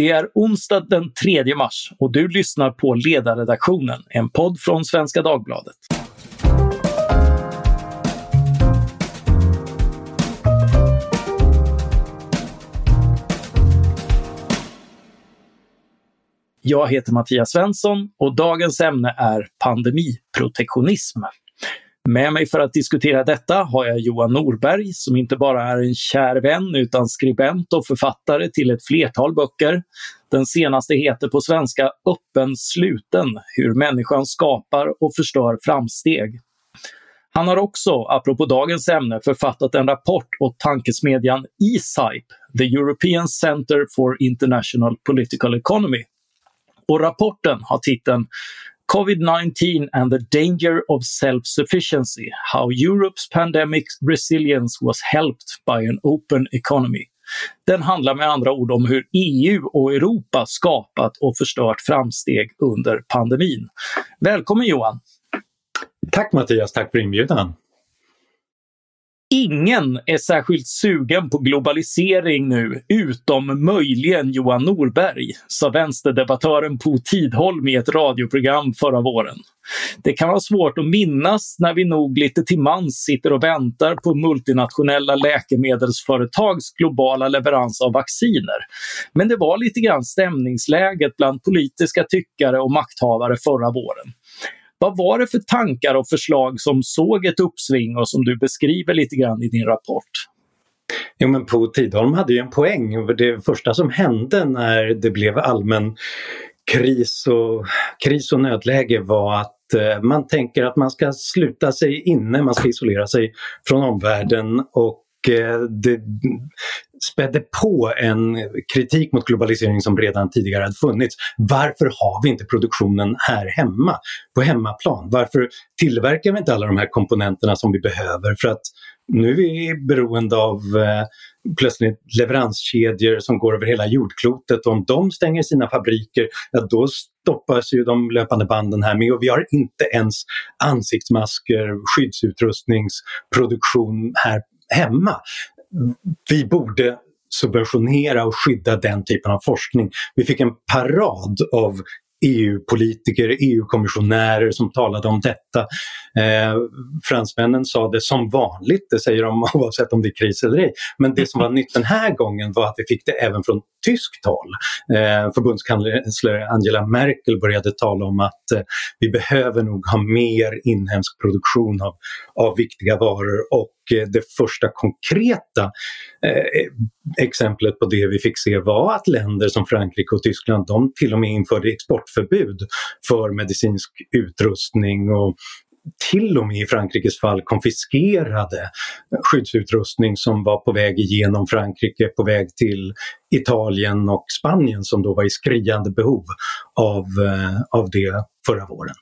Det är onsdag den 3 mars och du lyssnar på Ledarredaktionen, en podd från Svenska Dagbladet. Jag heter Mattias Svensson och dagens ämne är pandemiprotektionism. Med mig för att diskutera detta har jag Johan Norberg som inte bara är en kär vän utan skribent och författare till ett flertal böcker. Den senaste heter på svenska Öppen sluten, hur människan skapar och förstör framsteg. Han har också, apropå dagens ämne, författat en rapport åt tankesmedjan ESIPE, the European Center for International Political Economy. Och rapporten har titeln COVID-19 and the danger of self-sufficiency, how Europe's pandemic resilience was helped by an open economy. Den handlar med andra ord om hur EU och Europa skapat och förstört framsteg under pandemin. Välkommen Johan! Tack Mattias, tack för inbjudan! Ingen är särskilt sugen på globalisering nu, utom möjligen Johan Norberg, sa vänsterdebattören Po Tidholm i ett radioprogram förra våren. Det kan vara svårt att minnas när vi nog lite till mans sitter och väntar på multinationella läkemedelsföretags globala leverans av vacciner. Men det var lite grann stämningsläget bland politiska tyckare och makthavare förra våren. Vad var det för tankar och förslag som såg ett uppsving och som du beskriver lite grann i din rapport? Jo men Po Tidholm hade ju en poäng. Det första som hände när det blev allmän kris och, kris och nödläge var att eh, man tänker att man ska sluta sig inne, man ska isolera sig från omvärlden och eh, det spädde på en kritik mot globalisering som redan tidigare hade funnits. Varför har vi inte produktionen här hemma, på hemmaplan? Varför tillverkar vi inte alla de här komponenterna som vi behöver? För att nu är vi beroende av eh, plötsligt leveranskedjor som går över hela jordklotet. Om de stänger sina fabriker, ja, då stoppas ju de löpande banden här med och vi har inte ens ansiktsmasker, skyddsutrustningsproduktion här hemma vi borde subventionera och skydda den typen av forskning. Vi fick en parad av EU-politiker, EU-kommissionärer som talade om detta. Eh, fransmännen sa det som vanligt, det säger de oavsett om det är kris eller ej. Men det som var nytt den här gången var att vi fick det även från tyskt håll. Eh, förbundskansler Angela Merkel började tala om att eh, vi behöver nog ha mer inhemsk produktion av, av viktiga varor och Eh, det första konkreta eh, exemplet på det vi fick se var att länder som Frankrike och Tyskland de till och med införde exportförbud för medicinsk utrustning och till och med i Frankrikes fall konfiskerade skyddsutrustning som var på väg igenom Frankrike, på väg till Italien och Spanien som då var i skriande behov av, eh, av det förra våren.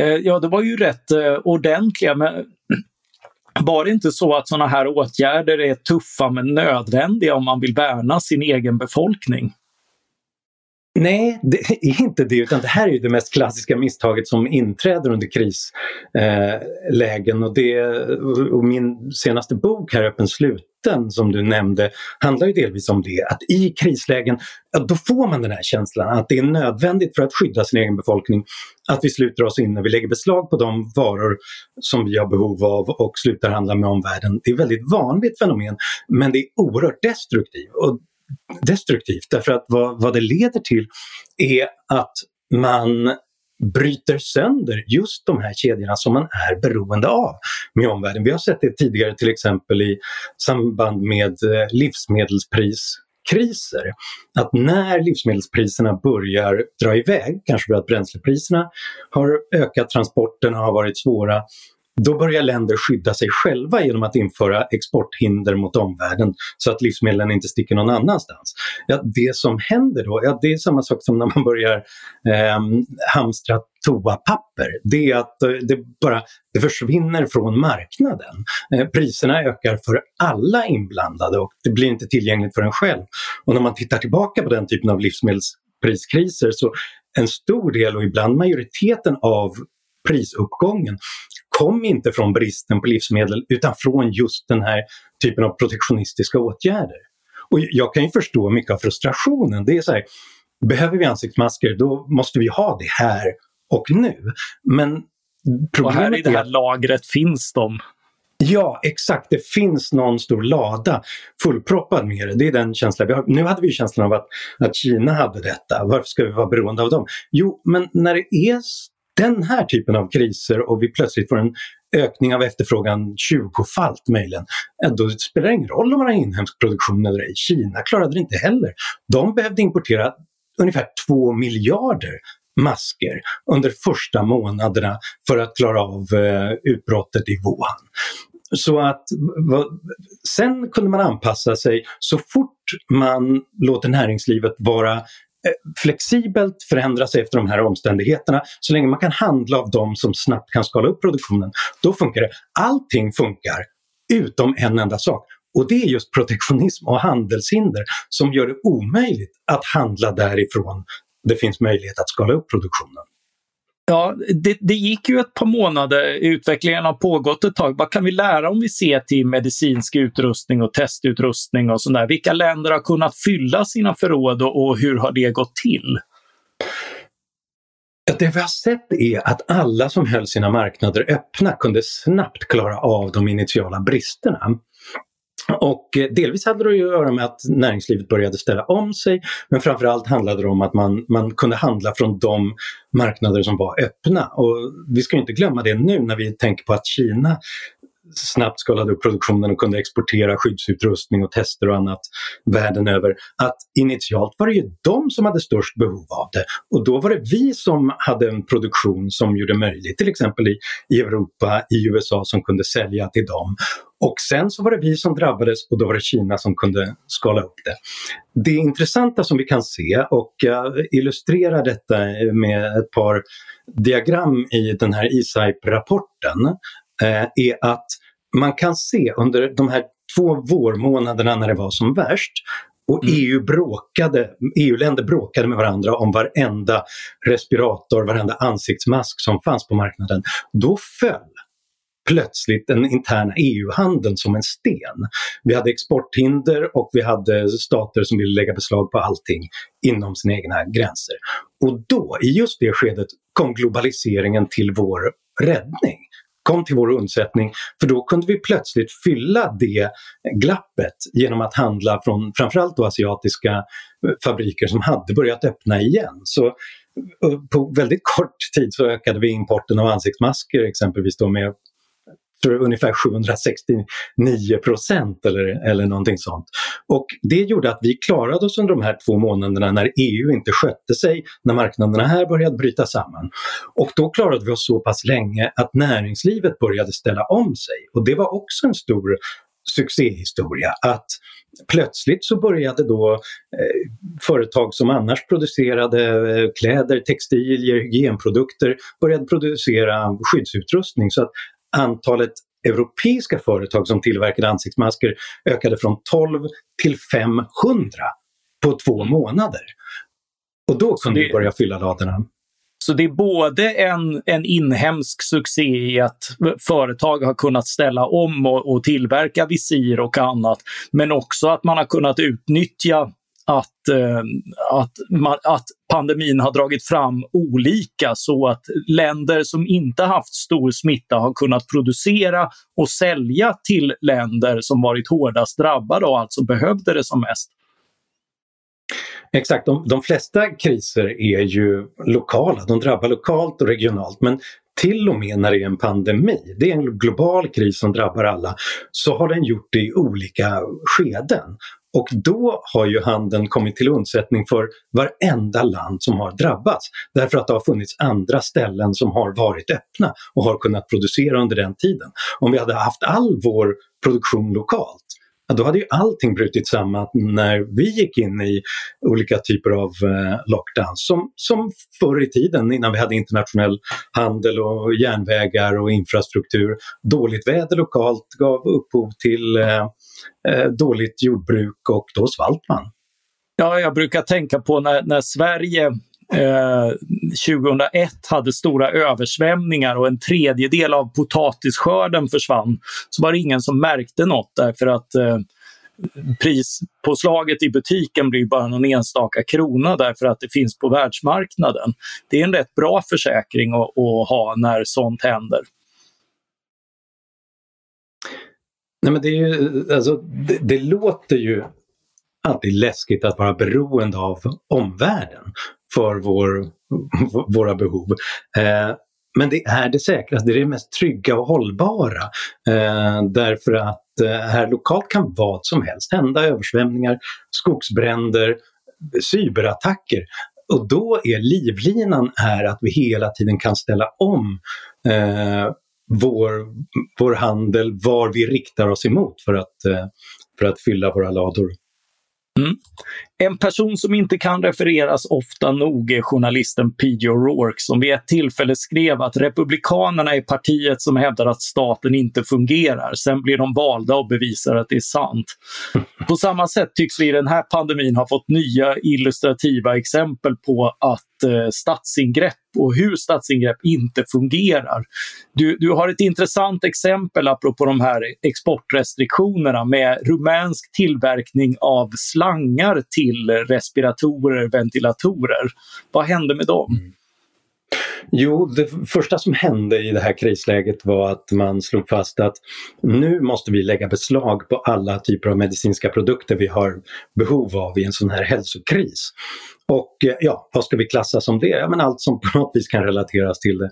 Eh, ja, det var ju rätt eh, ordentliga, men var det inte så att sådana här åtgärder är tuffa men nödvändiga om man vill värna sin egen befolkning? Nej, det är inte det utan det här är det mest klassiska misstaget som inträder under krislägen. Eh, och, det, och min senaste bok här, Öppen sluten, som du nämnde, handlar ju delvis om det. Att i krislägen, ja, då får man den här känslan att det är nödvändigt för att skydda sin egen befolkning att vi sluter oss inne, vi lägger beslag på de varor som vi har behov av och slutar handla med omvärlden. Det är ett väldigt vanligt fenomen men det är oerhört destruktivt. Och destruktivt därför att vad, vad det leder till är att man bryter sönder just de här kedjorna som man är beroende av med omvärlden. Vi har sett det tidigare till exempel i samband med eh, livsmedelspriskriser. Att när livsmedelspriserna börjar dra iväg, kanske för att bränslepriserna har ökat, transporterna har varit svåra, då börjar länder skydda sig själva genom att införa exporthinder mot omvärlden så att livsmedlen inte sticker någon annanstans. Ja, det som händer då, ja, det är samma sak som när man börjar eh, hamstra toapapper. Det är att eh, det bara det försvinner från marknaden. Eh, priserna ökar för alla inblandade och det blir inte tillgängligt för en själv. Och när man tittar tillbaka på den typen av livsmedelspriskriser så en stor del och ibland majoriteten av prisuppgången kom inte från bristen på livsmedel utan från just den här typen av protektionistiska åtgärder. Och jag kan ju förstå mycket av frustrationen. Det är så här, behöver vi ansiktsmasker då måste vi ha det här och nu. Men problemet och här i det här lagret finns de. Ja, exakt. Det finns någon stor lada fullproppad med det. Det är den känslan vi har. Nu hade vi känslan av att, att Kina hade detta. Varför ska vi vara beroende av dem? Jo, men när det är den här typen av kriser och vi plötsligt får en ökning av efterfrågan 20-falt möjligen, eh, då spelar det ingen roll om man har inhemsk produktion eller ej. Kina klarade det inte heller. De behövde importera ungefär 2 miljarder masker under första månaderna för att klara av eh, utbrottet i Wuhan. Så att sen kunde man anpassa sig så fort man låter näringslivet vara flexibelt förändra sig efter de här omständigheterna. Så länge man kan handla av dem som snabbt kan skala upp produktionen, då funkar det. Allting funkar utom en enda sak och det är just protektionism och handelshinder som gör det omöjligt att handla därifrån det finns möjlighet att skala upp produktionen. Ja, det, det, gick ju ett par månader. Utvecklingen har pågått ett tag. Vad kan vi lära om vi ser till medicinsk utrustning och testutrustning och sådär? Vilka länder har kunnat fylla sina förråd och, och hur har det gått till? Det vi har sett är att alla som höll sina marknader öppna kunde snabbt klara av de initiala bristerna. Och eh, delvis hade det att göra med att näringslivet började ställa om sig men framförallt handlade det om att man, man kunde handla från de marknader som var öppna. Och vi ska inte glömma det nu när vi tänker på att Kina snabbt skalade upp produktionen och kunde exportera skyddsutrustning och tester och annat världen över. Att initialt var det ju de som hade störst behov av det och då var det vi som hade en produktion som gjorde möjligt, till exempel i, i Europa, i USA som kunde sälja till dem. Och sen så var det vi som drabbades och då var det Kina som kunde skala upp det. Det intressanta som vi kan se och jag illustrerar detta med ett par diagram i den här ISAIP-rapporten eh, är att man kan se under de här två vårmånaderna när det var som värst och mm. EU bråkade, EU-länder bråkade med varandra om varenda respirator, varenda ansiktsmask som fanns på marknaden. Då föll plötsligt den interna EU-handeln som en sten. Vi hade exporthinder och vi hade stater som ville lägga beslag på allting inom sina egna gränser. Och då, i just det skedet, kom globaliseringen till vår räddning kom till vår undsättning. För då kunde vi plötsligt fylla det glappet genom att handla från framförallt då asiatiska eh, fabriker som hade börjat öppna igen. Så eh, på väldigt kort tid så ökade vi importen av ansiktsmasker exempelvis då med tror ungefär 769 procent eller, eller någonting sånt. Och det gjorde att vi klarade oss under de här två månaderna när EU inte skötte sig, när marknaderna här började bryta samman. Och då klarade vi oss så pass länge att näringslivet började ställa om sig och det var också en stor succéhistoria att plötsligt så började då eh, företag som annars producerade eh, kläder, textilier, hygienprodukter började producera skyddsutrustning så att antalet europeiska företag som tillverkade ansiktsmasker ökade från 12 till 500 på två månader. Och då kunde det... vi börja fylla ladorna. Så det är både en, en inhemsk succé i att företag har kunnat ställa om och, och tillverka visir och annat, men också att man har kunnat utnyttja att, eh, att, man, att pandemin har dragit fram olika så att länder som inte haft stor smitta har kunnat producera och sälja till länder som varit hårdast drabbade och alltså behövde det som mest. Exakt, de, de flesta kriser är ju lokala, de drabbar lokalt och regionalt men till och med när det är en pandemi, det är en global kris som drabbar alla, så har den gjort det i olika skeden. Och då har ju handeln kommit till undsättning för varenda land som har drabbats. Därför att det har funnits andra ställen som har varit öppna och har kunnat producera under den tiden. Om vi hade haft all vår produktion lokalt Ja, då hade ju allting brutit samman när vi gick in i olika typer av eh, lockdowns. Som, som förr i tiden innan vi hade internationell handel och järnvägar och infrastruktur. Dåligt väder lokalt gav upphov till eh, eh, Eh, dåligt jordbruk och då svalt man. Ja, jag brukar tänka på när, när Sverige eh, 2001 hade stora översvämningar och en tredjedel av potatisskörden försvann så var det ingen som märkte något därför att eh, prispåslaget i butiken blir bara någon enstaka krona därför att det finns på världsmarknaden. Det är en rätt bra försäkring att, att ha när sånt händer. Nej, men det, är ju, alltså, det, det låter ju alltid läskigt att vara beroende av omvärlden för vår, våra behov. Eh, men det är det säkraste, det är det mest trygga och hållbara. Eh, därför att eh, här lokalt kan vad som helst hända, översvämningar, skogsbränder, cyberattacker. Och då är livlinan här att vi hela tiden kan ställa om eh, vår, vår handel, var vi riktar oss emot för att, eh, för att fylla våra lador. Mm. En person som inte kan refereras ofta nog är journalisten P.J. O'Rourke som vid ett tillfälle skrev att Republikanerna är partiet som hävdar att staten inte fungerar. Sen blir de valda och bevisar att det är sant. På samma sätt tycks vi i den här pandemin ha fått nya illustrativa exempel på att eh, statsingrepp och hur statsingrepp inte fungerar. Du, du har ett intressant exempel apropå de här exportrestriktionerna med rumänsk tillverkning av slangar till respiratorer, ventilatorer. Vad hände med dem? Mm. Jo, det första som hände i det här krisläget var att man slog fast att nu måste vi lägga beslag på alla typer av medicinska produkter vi har behov av i en sån här hälsokris. Och eh, ja, vad ska vi klassa som det? Ja, men allt som på något vis kan relateras till det.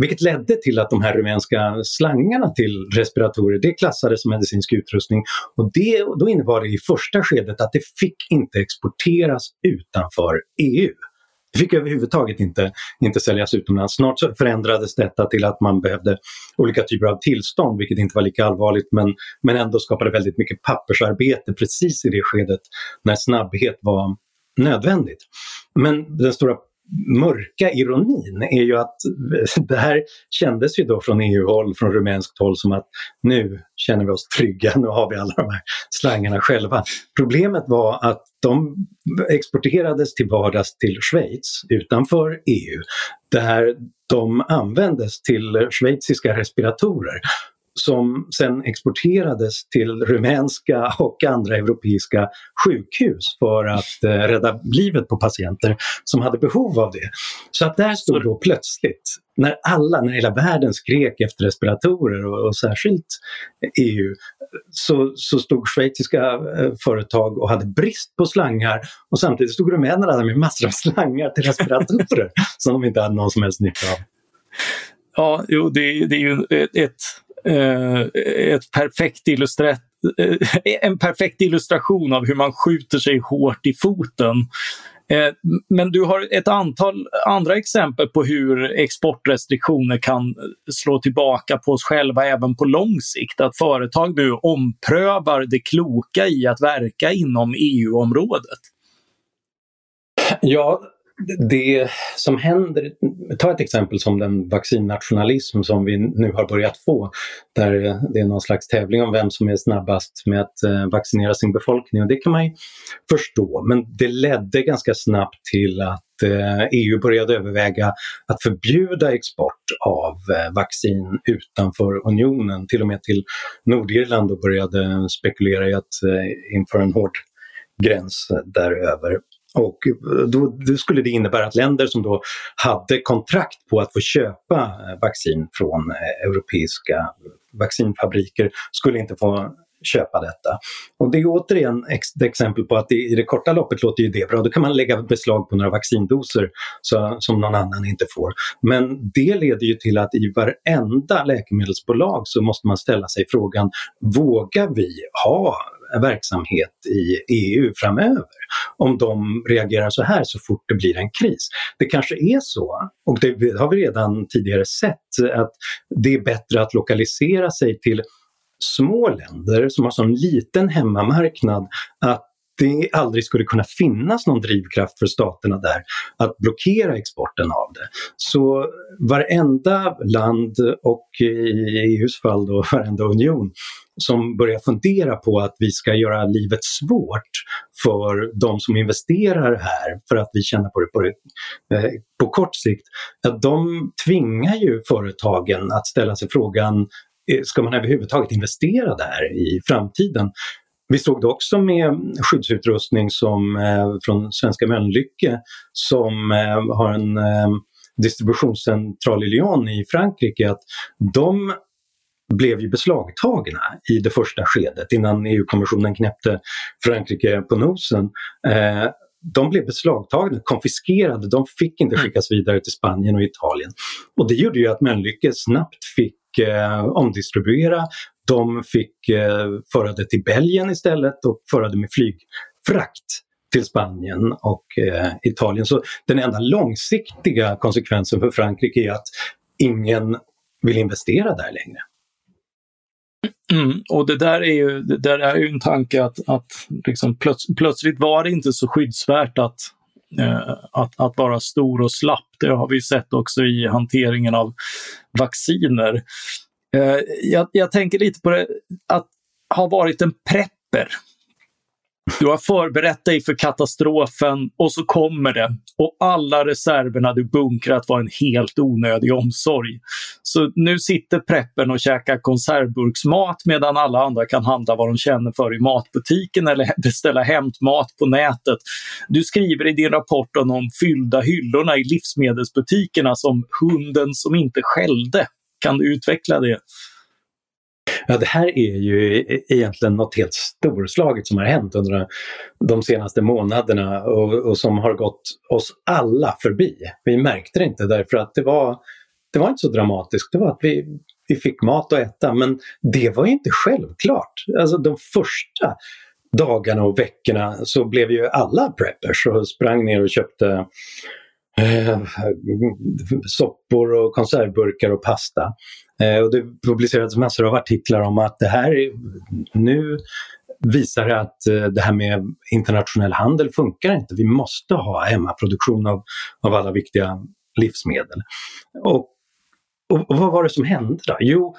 Vilket ledde till att de här rumänska slangarna till respiratorer, det klassades som medicinsk utrustning. Och det, då innebar det i första skedet att det fick inte exporteras utanför EU. Det fick överhuvudtaget inte, inte säljas utomlands. Snart förändrades detta till att man behövde olika typer av tillstånd, vilket inte var lika allvarligt men, men ändå skapade väldigt mycket pappersarbete precis i det skedet när snabbhet var nödvändigt. Men den stora mörka ironin är ju att det här kändes ju då från EU-håll, från rumänskt håll som att nu känner vi oss trygga, nu har vi alla de här slangarna själva. Problemet var att de exporterades till vardags till Schweiz utanför EU där de användes till schweiziska respiratorer som sen exporterades till rumänska och andra europeiska sjukhus för att eh, rädda livet på patienter som hade behov av det. Så att där stod då plötsligt, när alla, när hela världen skrek efter respiratorer och, och särskilt EU, så, så stod schweiziska eh, företag och hade brist på slangar och samtidigt stod rumänerna där med massor av slangar till respiratorer som de inte hade någon som helst nytta av. Ja, jo, det, det är ju ett, ett Eh, ett perfekt illustrat eh, en perfekt illustration av hur man skjuter sig hårt i foten. Eh, men du har ett antal andra exempel på hur exportrestriktioner kan slå tillbaka på oss själva även på lång sikt. Att företag nu omprövar det kloka i att verka inom EU-området. Ja, det som händer, ta ett exempel som den vaccinnationalism som vi nu har börjat få, där det är någon slags tävling om vem som är snabbast med att eh, vaccinera sin befolkning och det kan man ju förstå. Men det ledde ganska snabbt till att eh, EU började överväga att förbjuda export av eh, vaccin utanför unionen, till och med till Nordirland och började spekulera i att införa en hård gräns däröver. Och eh, då, då, skulle det innebära att länder som då hade kontrakt på att få köpa eh, vaccin från eh, europeiska vaccinfabriker skulle inte få köpa detta. Och det är återigen ett exempel på att i det korta loppet låter ju det bra. Då kan man lägga beslag på några vaccindoser så, som någon annan inte får. Men det leder ju till att i varenda läkemedelsbolag så måste man ställa sig frågan, vågar vi ha Eh, verksamhet i EU framöver om de reagerar så här så fort det blir en kris. Det kanske är så, och det har vi redan tidigare sett, att det är bättre att lokalisera sig till små länder som har sån liten hemmamarknad att det aldrig skulle kunna finnas någon drivkraft för staterna där att blockera exporten av det. Så varenda land och i EUs fall då varenda union som börjar fundera på att vi ska göra livet svårt för de som investerar här för att vi tjänar på det på, eh, på kort sikt, att de tvingar ju företagen att ställa sig frågan eh, Ska man överhuvudtaget investera där i framtiden? Vi såg det också med skyddsutrustning som eh, från Svenska Mölnlycke som eh, har en eh, distributionscentral i Lyon i Frankrike att de blev ju beslagtagna i det första skedet innan EU-kommissionen knäppte Frankrike på nosen. Eh, de blev beslagtagna, konfiskerade, de fick inte mm. skickas vidare till Spanien och Italien. Och det gjorde ju att Mölnlycke snabbt fick eh, omdistribuera, de fick eh, föra det till Belgien istället och föra det med flygfrakt till Spanien och eh, Italien. Så den enda långsiktiga konsekvensen för Frankrike är att ingen vill investera där längre. Mm, och det där är ju, det där är ju en tanke att, att liksom plöts, plötsligt var det inte så skyddsvärt att, eh, att, att vara stor och slapp. Det har vi sett också i hanteringen av vacciner. Eh, jag, jag tänker lite på det, att ha varit en prepper du har förberett dig för katastrofen och så kommer det. Och alla reserverna du bunkrat var en helt onödig omsorg. Så nu sitter preppen och käkar konservburksmat medan alla andra kan handla vad de känner för i matbutiken eller beställa hämtmat på nätet. Du skriver i din rapport om de fyllda hyllorna i livsmedelsbutikerna som hunden som inte skällde. Kan du utveckla det? Ja, det här är ju e-, e-, egentligen något helt storslaget som har hänt under de senaste månaderna och, och, som har gått oss alla förbi. Vi märkte det inte därför att det var, det var inte så dramatiskt. Det var att vi, vi fick mat att äta men det var ju inte självklart. Alltså de första dagarna och veckorna så blev ju alla preppers och sprang ner och köpte eh, soppor och konservburkar och pasta. Eh, och det publicerades massor av artiklar om att det här är, nu visar att eh, det här med internationell handel funkar inte. Vi måste ha hemmaproduktion av, av alla viktiga livsmedel. Och, och, och vad var det som hände då? Jo,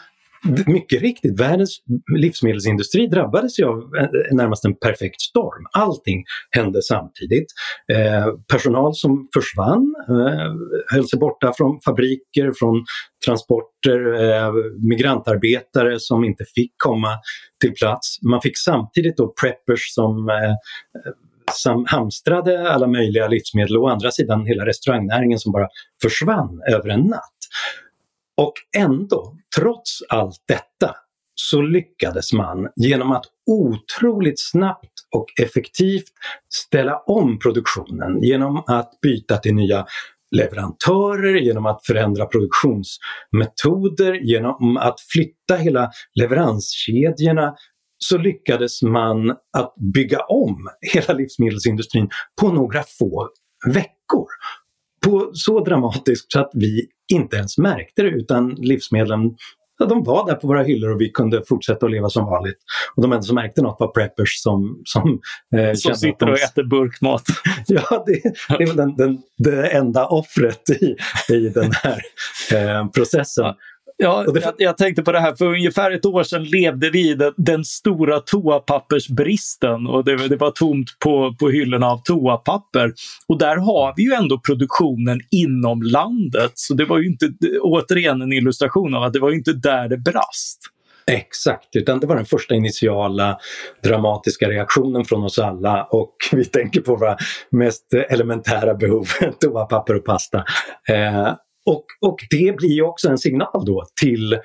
mycket riktigt, världens livsmedelsindustri drabbades ju av närmast en perfekt storm. Allting hände samtidigt. Eh, personal som försvann, eh, höll sig borta från fabriker, från transporter, eh, migrantarbetare som inte fick komma till plats. Man fick samtidigt då preppers som eh, som hamstrade alla möjliga livsmedel och å andra sidan hela restaurangnäringen som bara försvann över en natt. Och ändå, trots allt detta, så lyckades man genom att otroligt snabbt och effektivt ställa om produktionen genom att byta till nya leverantörer, genom att förändra produktionsmetoder, genom att flytta hela leveranskedjorna så lyckades man att bygga om hela livsmedelsindustrin på några få veckor på så dramatiskt så att vi inte ens märkte det utan livsmedlen Ja, de var där på våra hyllor och vi kunde fortsätta att leva som vanligt. Och de enda som märkte något var preppers som... Som, eh, som sitter de... och äter burkmat. ja, det, det är väl den, den, det enda offret i, i den här eh, processen. Ja. Jag, jag, tänkte på det här, för ungefär ett år sedan levde vi den, den stora toapappersbristen och det, det, var tomt på, på hyllorna av toapapper. Och där har vi ju ändå produktionen inom landet, så det var ju inte, återigen en illustration av att det var inte där det brast. Exakt, utan det var den första initiala dramatiska reaktionen från oss alla och vi tänker på våra mest elementära behov, toapapper och pasta. Eh, och, och det blir ju också en signal då till,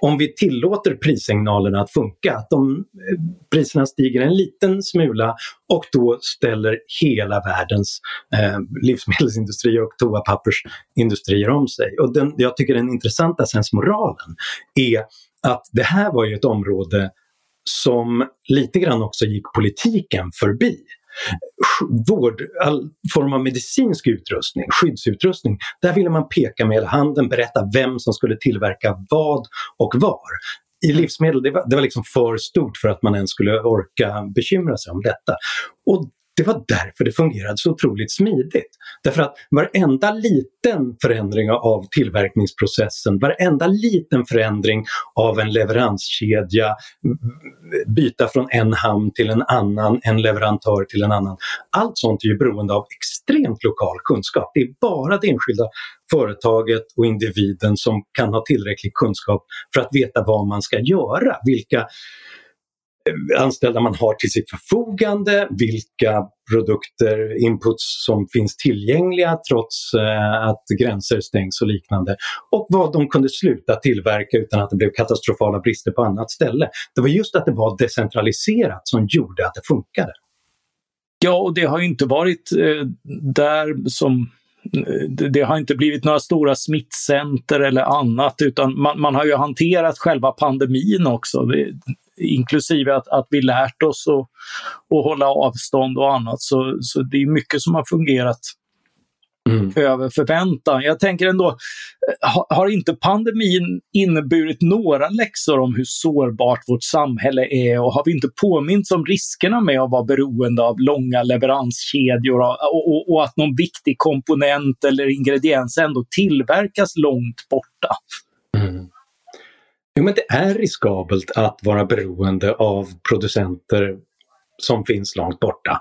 om vi tillåter prissignalerna att funka, att de, eh, priserna stiger en liten smula och då ställer hela världens eh, livsmedelsindustri och toapappersindustrier om sig. Och den, jag tycker den intressanta sensmoralen är att det här var ju ett område som lite grann också gick politiken förbi vård, all form av medicinsk utrustning, skyddsutrustning, där ville man peka med handen, berätta vem som skulle tillverka vad och var. I livsmedel, det var, det var liksom för stort för att man ens skulle orka bekymra sig om detta. Och det var därför det fungerade så otroligt smidigt. Därför att varenda liten förändring av tillverkningsprocessen, varenda liten förändring av en leveranskedja, mm, byta från en hamn till en annan, en leverantör till en annan. Allt sånt är ju beroende av extremt lokal kunskap. Det är bara det enskilda företaget och individen som kan ha tillräcklig kunskap för att veta vad man ska göra, vilka Eh, anställda man har till sitt förfogande, vilka produkter, inputs som finns tillgängliga trots eh, att gränser stängs och liknande. Och vad de kunde sluta tillverka utan att det blev katastrofala brister på annat ställe. Det var just att det var decentraliserat som gjorde att det funkade. Ja, och det har ju inte varit eh, där som eh, det har inte blivit några stora smittcenter eller annat utan man, man har ju hanterat själva pandemin också. Det, inklusive att, att vi lärt oss att, att hålla avstånd och annat. Så, så det är mycket som har fungerat Mm. över förväntan. Jag tänker ändå, har inte pandemin inneburit några läxor om hur sårbart vårt samhälle är och har vi inte påminns om riskerna med att vara beroende av långa leveranskedjor och, och, och att någon viktig komponent eller ingrediens ändå tillverkas långt borta? Jo, men det är riskabelt att vara beroende av producenter som finns långt borta.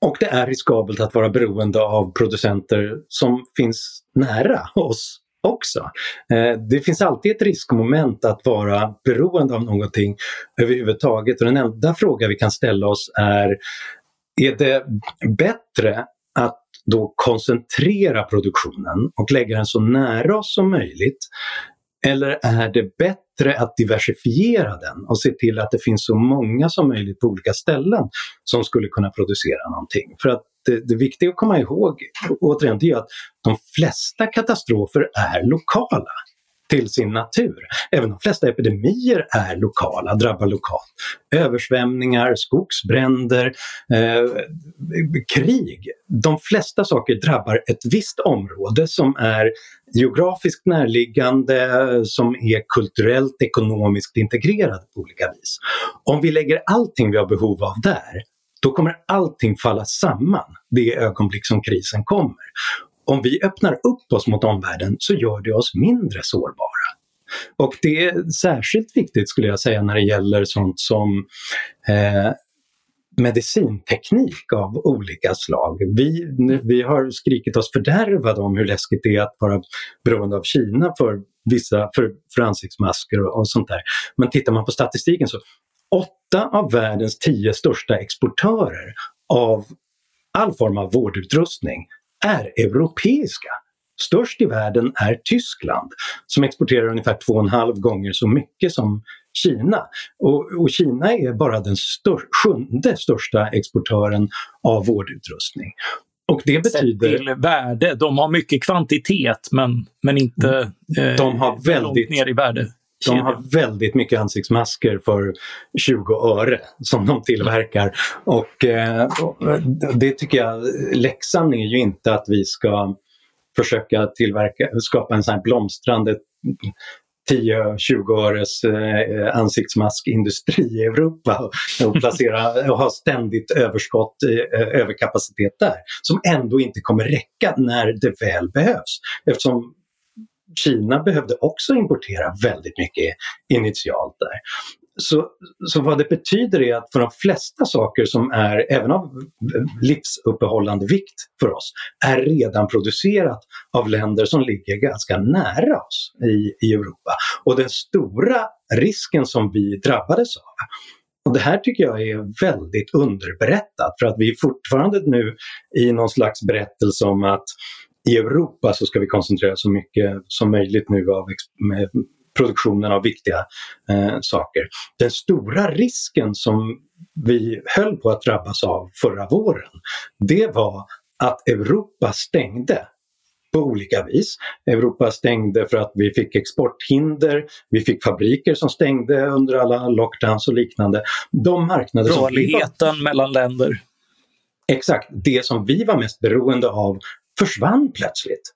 Och det är riskabelt att vara beroende av producenter som finns nära oss också. Eh, det finns alltid ett riskmoment att vara beroende av någonting överhuvudtaget och den enda fråga vi kan ställa oss är, är det bättre att då koncentrera produktionen och lägga den så nära oss som möjligt? Eller är det bättre att diversifiera den och se till att det finns så många som möjligt på olika ställen som skulle kunna producera någonting? För att det, det viktiga att komma ihåg, återigen, det är att de flesta katastrofer är lokala till sin natur. Även de flesta epidemier är lokala, drabbar lokalt. Översvämningar, skogsbränder, eh, krig. De flesta saker drabbar ett visst område som är geografiskt närliggande, som är kulturellt, ekonomiskt integrerat på olika vis. Om vi lägger allting vi har behov av där, då kommer allting falla samman det ögonblick som krisen kommer om vi öppnar upp oss mot omvärlden så gör det oss mindre sårbara. Och det är särskilt viktigt skulle jag säga när det gäller sånt som eh, medicinteknik av olika slag. Vi, vi har skrikit oss fördärvade om hur läskigt det är att vara beroende av Kina för vissa för, för ansiktsmasker och, och sånt där. Men tittar man på statistiken så åtta av världens tio största exportörer av all form av vårdutrustning är europeiska. Störst i världen är Tyskland som exporterar ungefär två och en halv gånger så mycket som Kina. Och, och Kina är bara den stör, sjunde största exportören av vårdutrustning. Och det betyder... Sett till värde, de har mycket kvantitet men, men inte eh, de har väldigt, ner i värde. De har väldigt mycket ansiktsmasker för 20 öre som de tillverkar. Och, eh, det tycker jag, läxan är ju inte att vi ska försöka tillverka, skapa en sån här blomstrande 10-20 öres eh, ansiktsmaskindustri i Europa och, placera, och ha ständigt överskott, eh, överkapacitet där som ändå inte kommer räcka när det väl behövs. Eftersom Kina behövde också importera väldigt mycket initialt där. Så, så vad det betyder är att för de flesta saker som är, även av livsuppehållande vikt för oss, är redan producerat av länder som ligger ganska nära oss i, i Europa. Och den stora risken som vi drabbades av och det här tycker jag är väldigt underberättat för att vi är fortfarande nu i någon slags berättelse om att i Europa så ska vi koncentrera så mycket som möjligt nu av produktionen av viktiga eh, saker. Den stora risken som vi höll på att drabbas av förra våren, det var att Europa stängde på olika vis. Europa stängde för att vi fick exporthinder, vi fick fabriker som stängde under alla lockdowns och liknande. De marknader Rörligheten mellan länder. Exakt, det som vi var mest beroende av försvann plötsligt.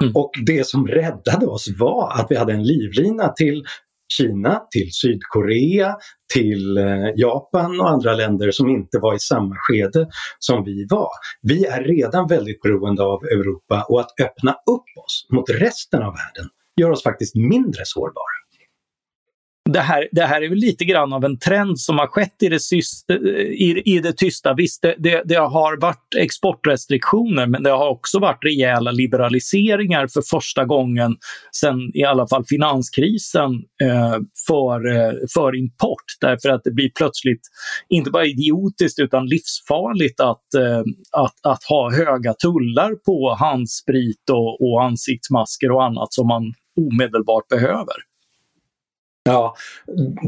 Mm. Och det som räddade oss var att vi hade en livlina till Kina, till Sydkorea, till eh, Japan och andra länder som inte var i samma skede som vi var. Vi är redan väldigt beroende av Europa och att öppna upp oss mot resten av världen gör oss faktiskt mindre sårbara det här, det här är väl lite grann av en trend som har skett i det, syst, i, i det tysta. Visst, det, det, det, har varit exportrestriktioner men det har också varit rejäla liberaliseringar för första gången sen i alla fall finanskrisen eh, för, eh, för import. Därför att det blir plötsligt inte bara idiotiskt utan livsfarligt att, eh, att, att ha höga tullar på handsprit och, och ansiktsmasker och annat som man omedelbart behöver. Ja,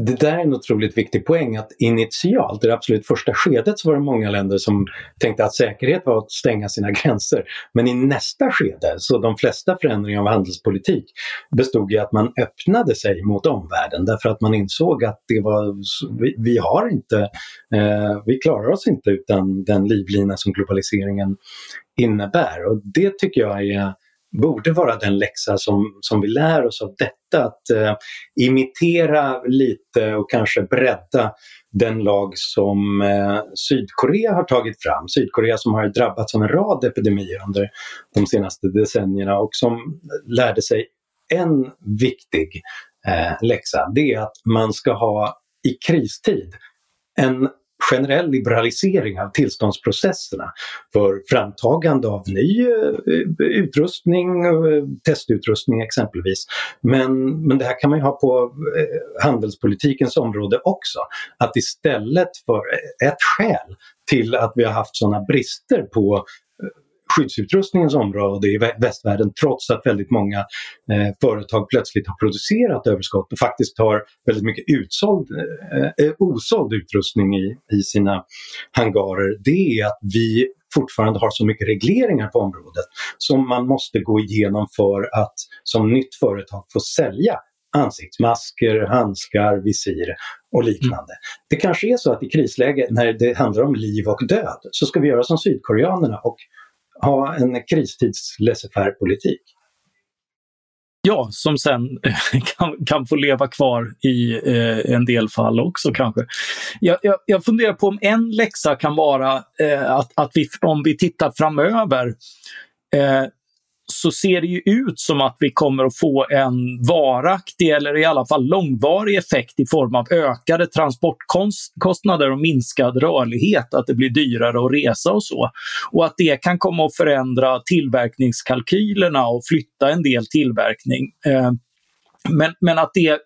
det där är en otroligt viktig poäng att initialt, i det absolut första skedet, så var det många länder som tänkte att säkerhet var att stänga sina gränser. Men i nästa skede, så de flesta förändringar av handelspolitik bestod i att man öppnade sig mot omvärlden därför att man insåg att det var, vi, vi har inte, eh, vi klarar oss inte utan den livlina som globaliseringen innebär. Och det tycker jag är borde vara den läxa som, som vi lär oss av detta. Att eh, imitera lite och kanske bredda den lag som eh, Sydkorea har tagit fram. Sydkorea som har drabbats av en rad epidemier under de senaste decennierna och som lärde sig en viktig eh, läxa. Det är att man ska ha i kristid en generell liberalisering av tillståndsprocesserna för framtagande av ny eh, utrustning, eh, testutrustning exempelvis. Men, men det här kan man ju ha på eh, handelspolitikens område också. Att istället för ett skäl till att vi har haft sådana brister på skyddsutrustningens område i västvärlden trots att väldigt många eh, företag plötsligt har producerat överskott och faktiskt har väldigt mycket utsåld, eh, eh, osåld utrustning i, i sina hangarer. Det är att vi fortfarande har så mycket regleringar på området som man måste gå igenom för att som nytt företag få sälja ansiktsmasker, handskar, visir och liknande. Mm. Det kanske är så att i krisläge när det handlar om liv och död så ska vi göra som sydkoreanerna och ha en kristids politik Ja, som sen eh, kan, kan få leva kvar i eh, en del fall också kanske. Jag, jag, jag funderar på om en läxa kan vara eh, att, att vi, om vi tittar framöver, eh, så ser det ju ut som att vi kommer att få en varaktig eller i alla fall långvarig effekt i form av ökade transportkostnader och minskad rörlighet, att det blir dyrare att resa och så. Och att det kan komma att förändra tillverkningskalkylerna och flytta en del tillverkning. Eh, men, men att det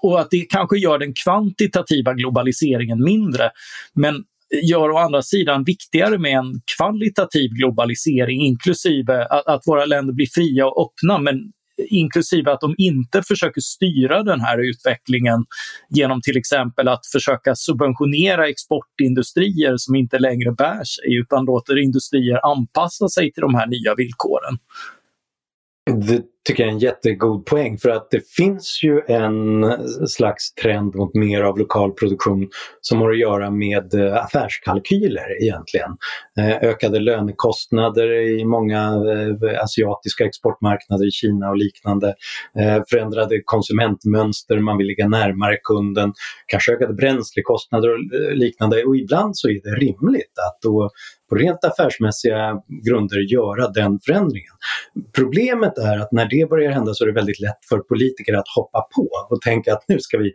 och att det kanske gör den kvantitativa globaliseringen mindre. Men gör å andra sidan viktigare med en kvalitativ globalisering inklusive att, att våra länder blir fria och öppna men inklusive att de inte försöker styra den här utvecklingen genom till exempel att försöka subventionera exportindustrier som inte längre bär sig utan låter industrier anpassa sig till de här nya villkoren. Det tycker jag är en jättegod poäng för att det finns ju en slags trend mot mer av lokal produktion som har att göra med eh, affärskalkyler egentligen. Eh, ökade lönekostnader i många eh, asiatiska exportmarknader i Kina och liknande. Förändrade konsumentmönster, man vill ligga närmare kunden. Kanske ökade bränslekostnader och liknande och ibland så är det rimligt att då på rent affärsmässiga grunder göra den förändringen. Problemet är att när det börjar hända så är det väldigt lätt för politiker att hoppa på och tänka att nu ska vi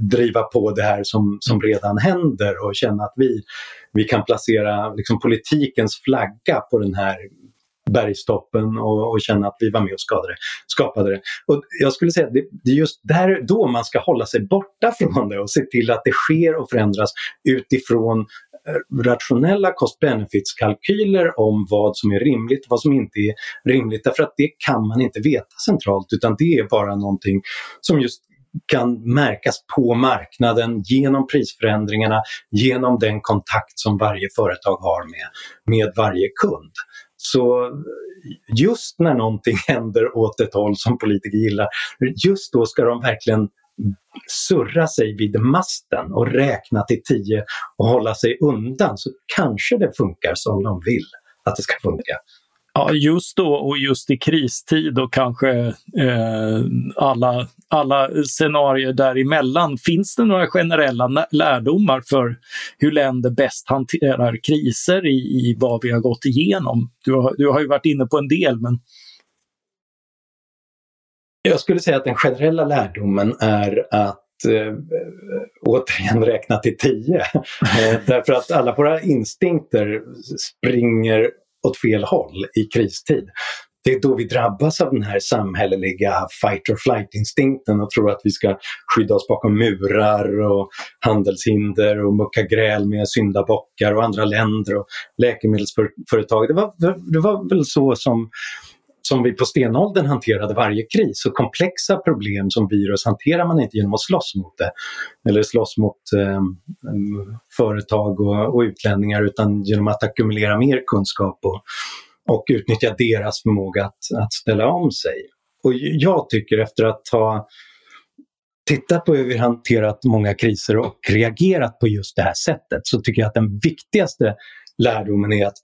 driva på det här som, som redan händer och känna att vi, vi kan placera liksom, politikens flagga på den här bergstoppen och, och, känna att vi var med och skadade, skapade det. Och jag skulle säga att det, det är just där då man ska hålla sig borta från det och se till att det sker och förändras utifrån rationella cost-benefits-kalkyler om vad som är rimligt och vad som inte är rimligt. Därför att det kan man inte veta centralt utan det är bara någonting som just kan märkas på marknaden genom prisförändringarna, genom den kontakt som varje företag har med, med varje kund. Så just när någonting händer åt ett håll som politiker gillar, just då ska de verkligen surra sig vid masten och räkna till tio och hålla sig undan så kanske det funkar som de vill att det ska funka. Ja, just då och just i kristid och kanske eh, alla, alla scenarier däremellan. Finns det några generella lärdomar för hur länder bäst hanterar kriser i, i vad vi har gått igenom? Du har, du har ju varit inne på en del, men jag skulle säga att den generella lärdomen är att eh, återigen räkna till tio. eh, därför att alla våra instinkter springer åt fel håll i kristid. Det är då vi drabbas av den här samhälleliga fight or flight-instinkten och tror att vi ska skydda oss bakom murar och handelshinder och mucka gräl med syndabockar och andra länder och läkemedelsföretag. Det var, det var väl så som som vi på stenåldern hanterade varje kris. Och komplexa problem som virus hanterar man inte genom att slåss mot det eller slåss mot eh, företag och, och utlänningar utan genom att ackumulera mer kunskap och, och utnyttja deras förmåga att, att ställa om sig. Och jag tycker efter att ha tittat på hur vi hanterat många kriser och reagerat på just det här sättet så tycker jag att den viktigaste lärdomen är att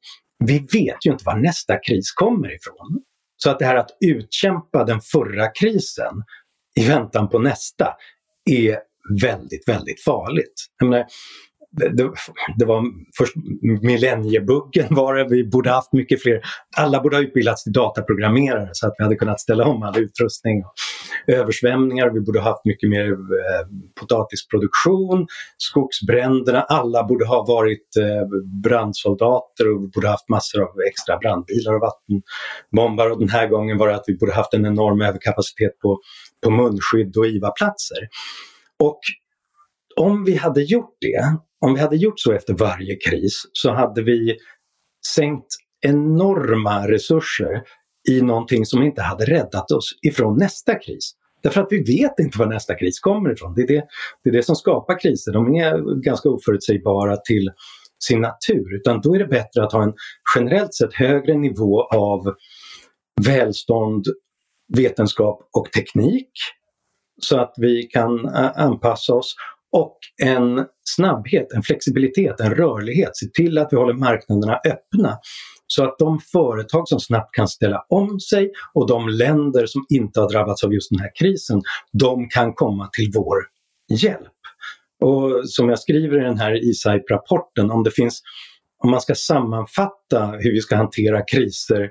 vi vet ju inte var nästa kris kommer ifrån. Så att det här att utkämpa den förra krisen i väntan på nästa är väldigt, väldigt farligt. Jag menar, det, det, var först millenniebuggen var det, vi borde haft mycket fler. Alla borde ha utbildats till dataprogrammerare så att vi hade kunnat ställa om all utrustning. Översvämningar, vi borde haft mycket mer eh, potatisproduktion, skogsbränderna, alla borde ha varit eh, brandsoldater och vi borde haft massor av extra brandbilar och vattenbombar och den här gången var det att vi borde haft en enorm överkapacitet på, på munskydd och IVA-platser. Och om vi hade gjort det om vi hade gjort så efter varje kris så hade vi sänkt enorma resurser i någonting som inte hade räddat oss ifrån nästa kris. Därför att vi vet inte var nästa kris kommer ifrån. Det är det, det, är det som skapar kriser. De är ganska oförutsägbara till sin natur. Utan då är det bättre att ha en generellt sett högre nivå av välstånd, vetenskap och teknik så att vi kan anpassa oss och en snabbhet, en flexibilitet, en rörlighet. Se till att vi håller marknaderna öppna så att de företag som snabbt kan ställa om sig och de länder som inte har drabbats av just den här krisen, de kan komma till vår hjälp. Och som jag skriver i den här ISAIP-rapporten, om det finns om man ska sammanfatta hur vi ska hantera kriser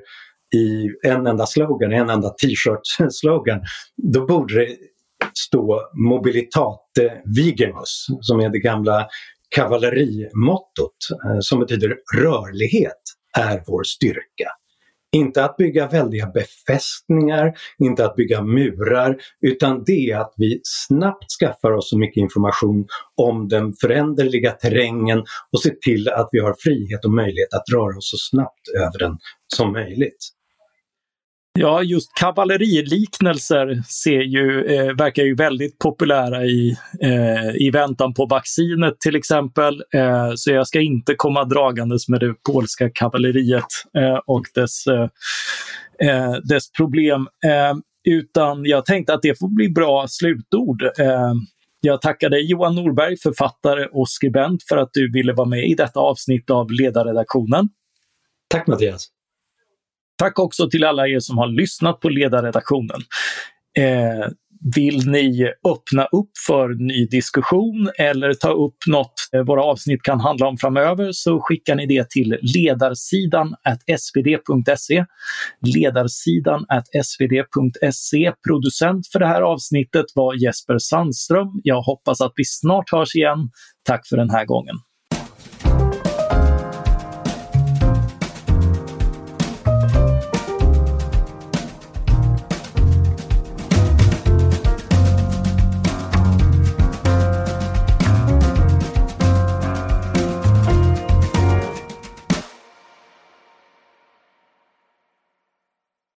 i en enda slogan, en enda t-shirt-slogan, då borde det stå mobilitat vigemus, som är det gamla kavallerimottot eh, som betyder rörlighet är vår styrka. Inte att bygga väldiga befästningar, inte att bygga murar, utan det är att vi snabbt skaffar oss så mycket information om den föränderliga terrängen och ser till att vi har frihet och möjlighet att röra oss så snabbt över den som möjligt. Ja, just kavalleriliknelser ser ju, eh, verkar ju väldigt populära i, eh, i väntan på vaccinet till exempel. Eh, så jag ska inte komma dragandes med det polska kavalleriet eh, och dess, eh, eh dess problem. Eh, utan jag tänkte att det får bli bra slutord. Eh, jag tackar dig Johan Norberg, författare och skribent för att du ville vara med i detta avsnitt av Ledarredaktionen. Tack Mattias! Tack också till alla er som har lyssnat på ledarredaktionen. Eh, vill ni öppna upp för ny diskussion eller ta upp något eh, våra avsnitt kan handla om framöver så skickar ni det till ledarsidan svd.se. Ledarsidan svd.se. Producent för det här avsnittet var Jesper Sandström. Jag hoppas att vi snart hörs igen. Tack för den här gången.